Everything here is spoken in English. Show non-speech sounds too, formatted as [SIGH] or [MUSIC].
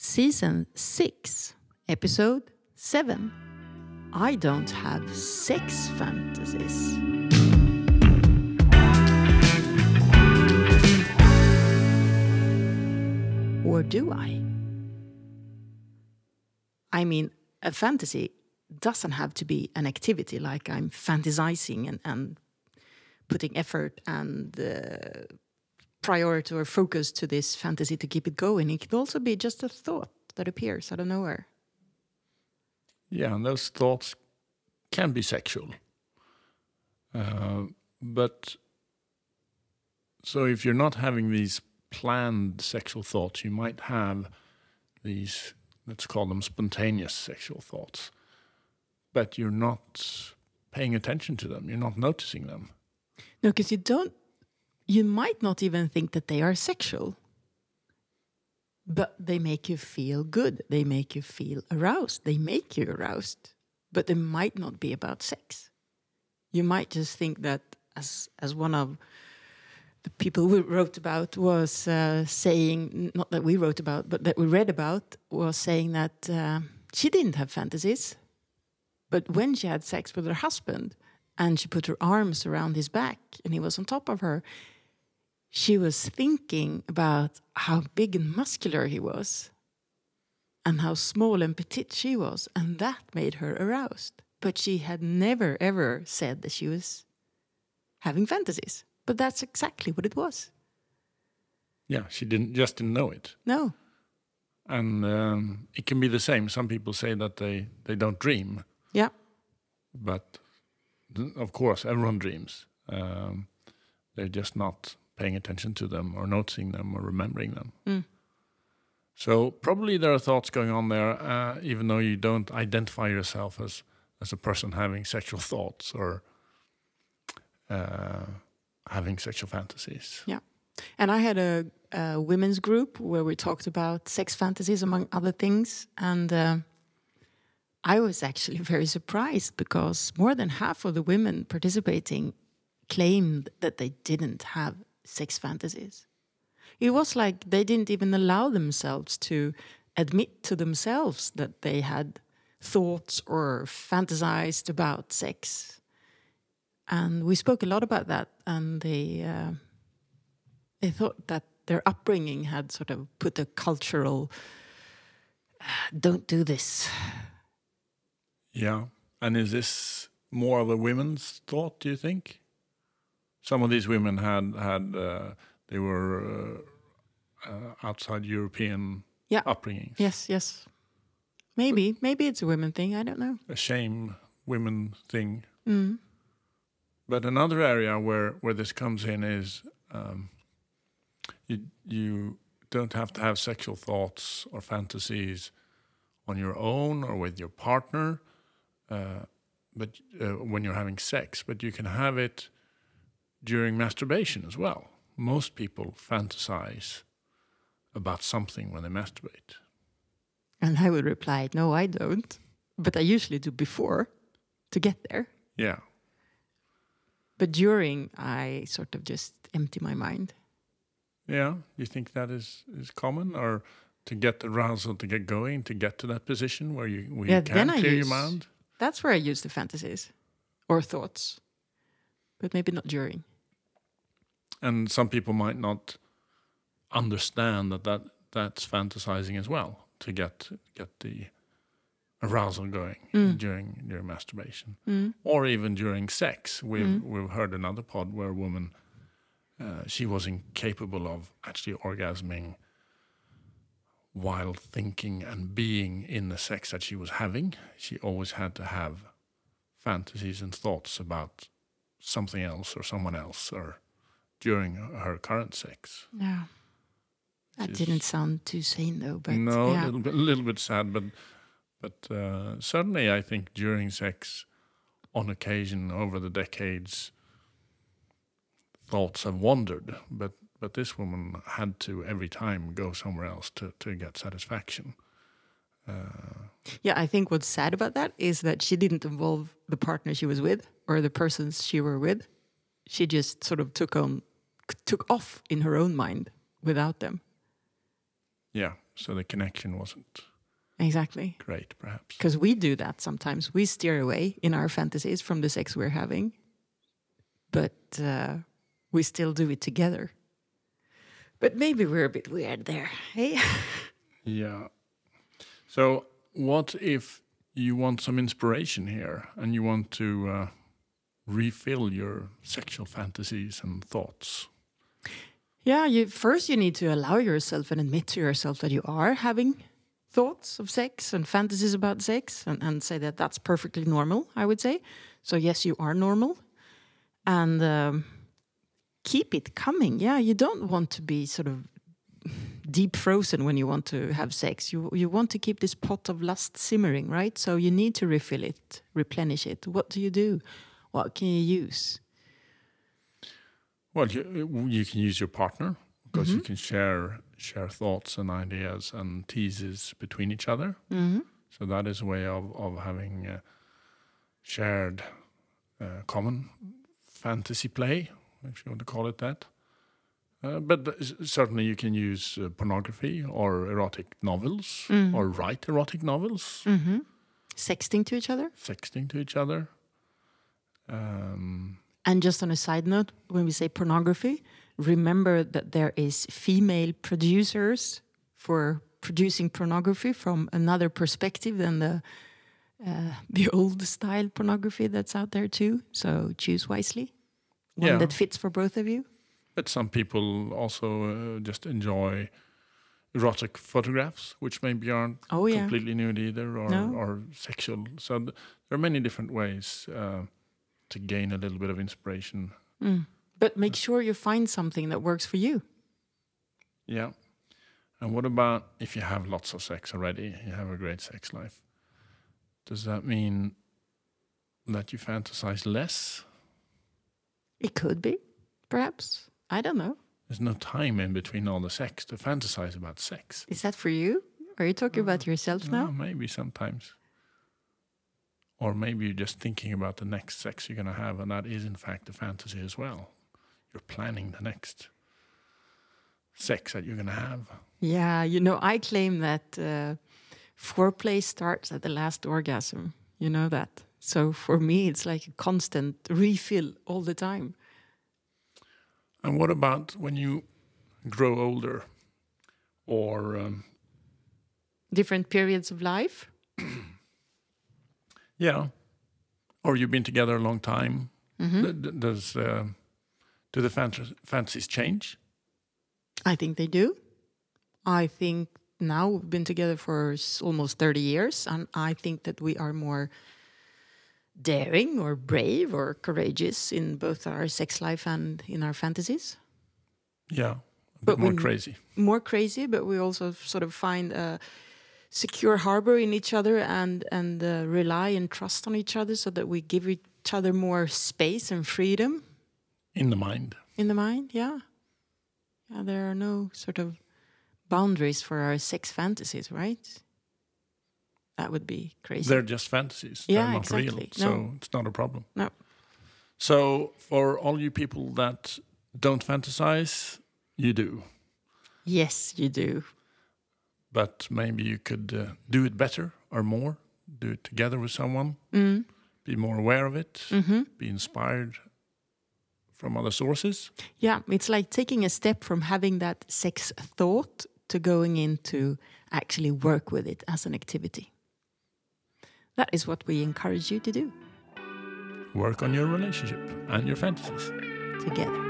Season 6, Episode 7. I don't have sex fantasies. Or do I? I mean, a fantasy doesn't have to be an activity like I'm fantasizing and, and putting effort and uh, priority or focus to this fantasy to keep it going. It could also be just a thought that appears out of nowhere. Yeah, and those thoughts can be sexual. Uh, but so if you're not having these planned sexual thoughts, you might have these, let's call them spontaneous sexual thoughts, but you're not paying attention to them, you're not noticing them. No, because you don't, you might not even think that they are sexual, but they make you feel good. They make you feel aroused. They make you aroused, but they might not be about sex. You might just think that, as, as one of the people we wrote about was uh, saying, not that we wrote about, but that we read about, was saying that uh, she didn't have fantasies. But when she had sex with her husband and she put her arms around his back and he was on top of her, she was thinking about how big and muscular he was and how small and petite she was. And that made her aroused. But she had never, ever said that she was having fantasies. But that's exactly what it was. Yeah, she didn't just didn't know it. No. And um, it can be the same. Some people say that they, they don't dream, Yeah. but of course, everyone dreams. Um, they're just not paying attention to them or noticing them or remembering them. Mm. So probably there are thoughts going on there, uh, even though you don't identify yourself as as a person having sexual thoughts or uh, having sexual fantasies. Yeah, and I had a, a women's group where we talked about sex fantasies, among other things. And uh, I was actually [LAUGHS] very surprised because more than half of the women participating claimed that they didn't have sex fantasies. It was like they didn't even allow themselves to admit to themselves that they had thoughts or fantasized about sex. And we spoke a lot about that, and they. Uh, they thought that their upbringing had sort of put a cultural don't do this Yeah. And is this more of a women's thought? Do you think? Some of these women had had uh, they were uh, uh, outside European Yeah. upbringings. yes yes maybe maybe it's a women thing i don't know a shame women thing. mm. But another area where where this comes in is um, you you don't have to have sexual thoughts or fantasies on your own or with your partner, uh, but uh, when you're having sex, but you can have it during masturbation as well. Most people fantasize about something when they masturbate. and i would reply no i don't but i usually do before to get there Yeah. but during i sort of just empty my mind Yeah, you think that is is common, or to get the arousal, to get going, to get to that position where you where Yeah, you then can I clear your use- mind? that's where i use the fantasies or thoughts but maybe not during And some people might not understand that, that that's fantasizing as well to get get the arousal going Mm. during during masturbation, mm. or even during sex. We've Mm. we've heard another pod where a woman uh, she was incapable of actually orgasming while thinking and being in the sex that she was having. She always had to have fantasies and thoughts about something else or someone else or during her current sex. yeah that She's- didn't sound too sane though but no, yeah. a little bit, a little bit sad, but but uh, certainly I think during sex, on occasion over the decades, thoughts have wandered. But but this woman had to every time go somewhere else to to get satisfaction. Uh, Yeah, I think what's sad about that is that she didn't involve the partner she was with or the persons she were with. She just sort of took on took off in her own mind without them. yeah, so the connection wasn't Exactly. great, perhaps. Because we do that sometimes. We steer away in our fantasies from the sex we're having, but uh, we still do it together. But maybe we're a bit weird there, hey? [LAUGHS] Yeah. So, what if you want some inspiration here and you want to uh, refill your sexual fantasies and thoughts? yeah, you first you need to allow yourself and admit to yourself that you are having thoughts of sex and fantasies about sex and, and say that that's perfectly normal, I would say. So, yes, you are normal. And um, keep it coming. Yeah, you don't want to be sort of deep frozen when you want to have sex. You you want to keep this pot of lust simmering, right? So you need to refill it, replenish it. What do you do? What can you use? Well, you, you can use your partner because you can share share thoughts and ideas and teases between each other. Mm-hmm. So that is a way of of having uh, shared uh, common fantasy play, if you want to call it that. Uh, but certainly you can use uh, pornography or erotic novels or write erotic novels, Mm-hmm. Sexting to each other. sexting to each other. Um, And just on a side note, when we say pornography, remember that there is female producers for producing pornography from another perspective than the uh, the old style pornography that's out there too. So choose wisely, one Yeah. that fits for both of you. but some people also uh, just enjoy erotic photographs, which maybe aren't Oh yeah, completely nude either or, No. or sexual. So th- there are many different ways uh, to gain a little bit of inspiration. Mm. but make sure you find something that works for you. Yeah. And what about if you have lots of sex already? You have a great sex life. Does that mean that you fantasize less? It could be, perhaps. I don't know. There's no time in between all the sex to fantasize about sex. Is that for you? Are you talking about yourself Well, now? maybe sometimes. Or maybe you're just thinking about the next sex you're going to have, and that is, in fact, a fantasy as well. You're planning the next sex that you're going to have. Yeah, you know, I claim that uh, foreplay starts at the last orgasm. You know that. So for me, it's like a constant refill all the time. And what about when you grow older or um, Different periods of life. [CLEARS THROAT] yeah or you've been together a long time Mm-hmm. Does uh, do the fant- fantasies change I think they do. I think now we've been together for almost 30 years, and I think that we are more daring or brave or courageous in both our sex life and in our fantasies. yeah a But bit more crazy more crazy, but we also sort of find a secure harbor in each other and and uh, rely and trust on each other, so that we give each other more space and freedom in the mind in the mind. Yeah, yeah. There are no sort of boundaries for our sex fantasies, right? That would be crazy. they're just fantasies Yeah, they're not real exactly. so No. it's not a problem No. so for all you people that don't fantasize you do yes, you do. But maybe you could uh, do it better or more do it together with someone Mm. be more aware of it hmm be inspired from other sources Yeah, it's like taking a step from having that sex thought to going into actually work with it as an activity. That is what we encourage you to do work on your relationship and your fantasies together.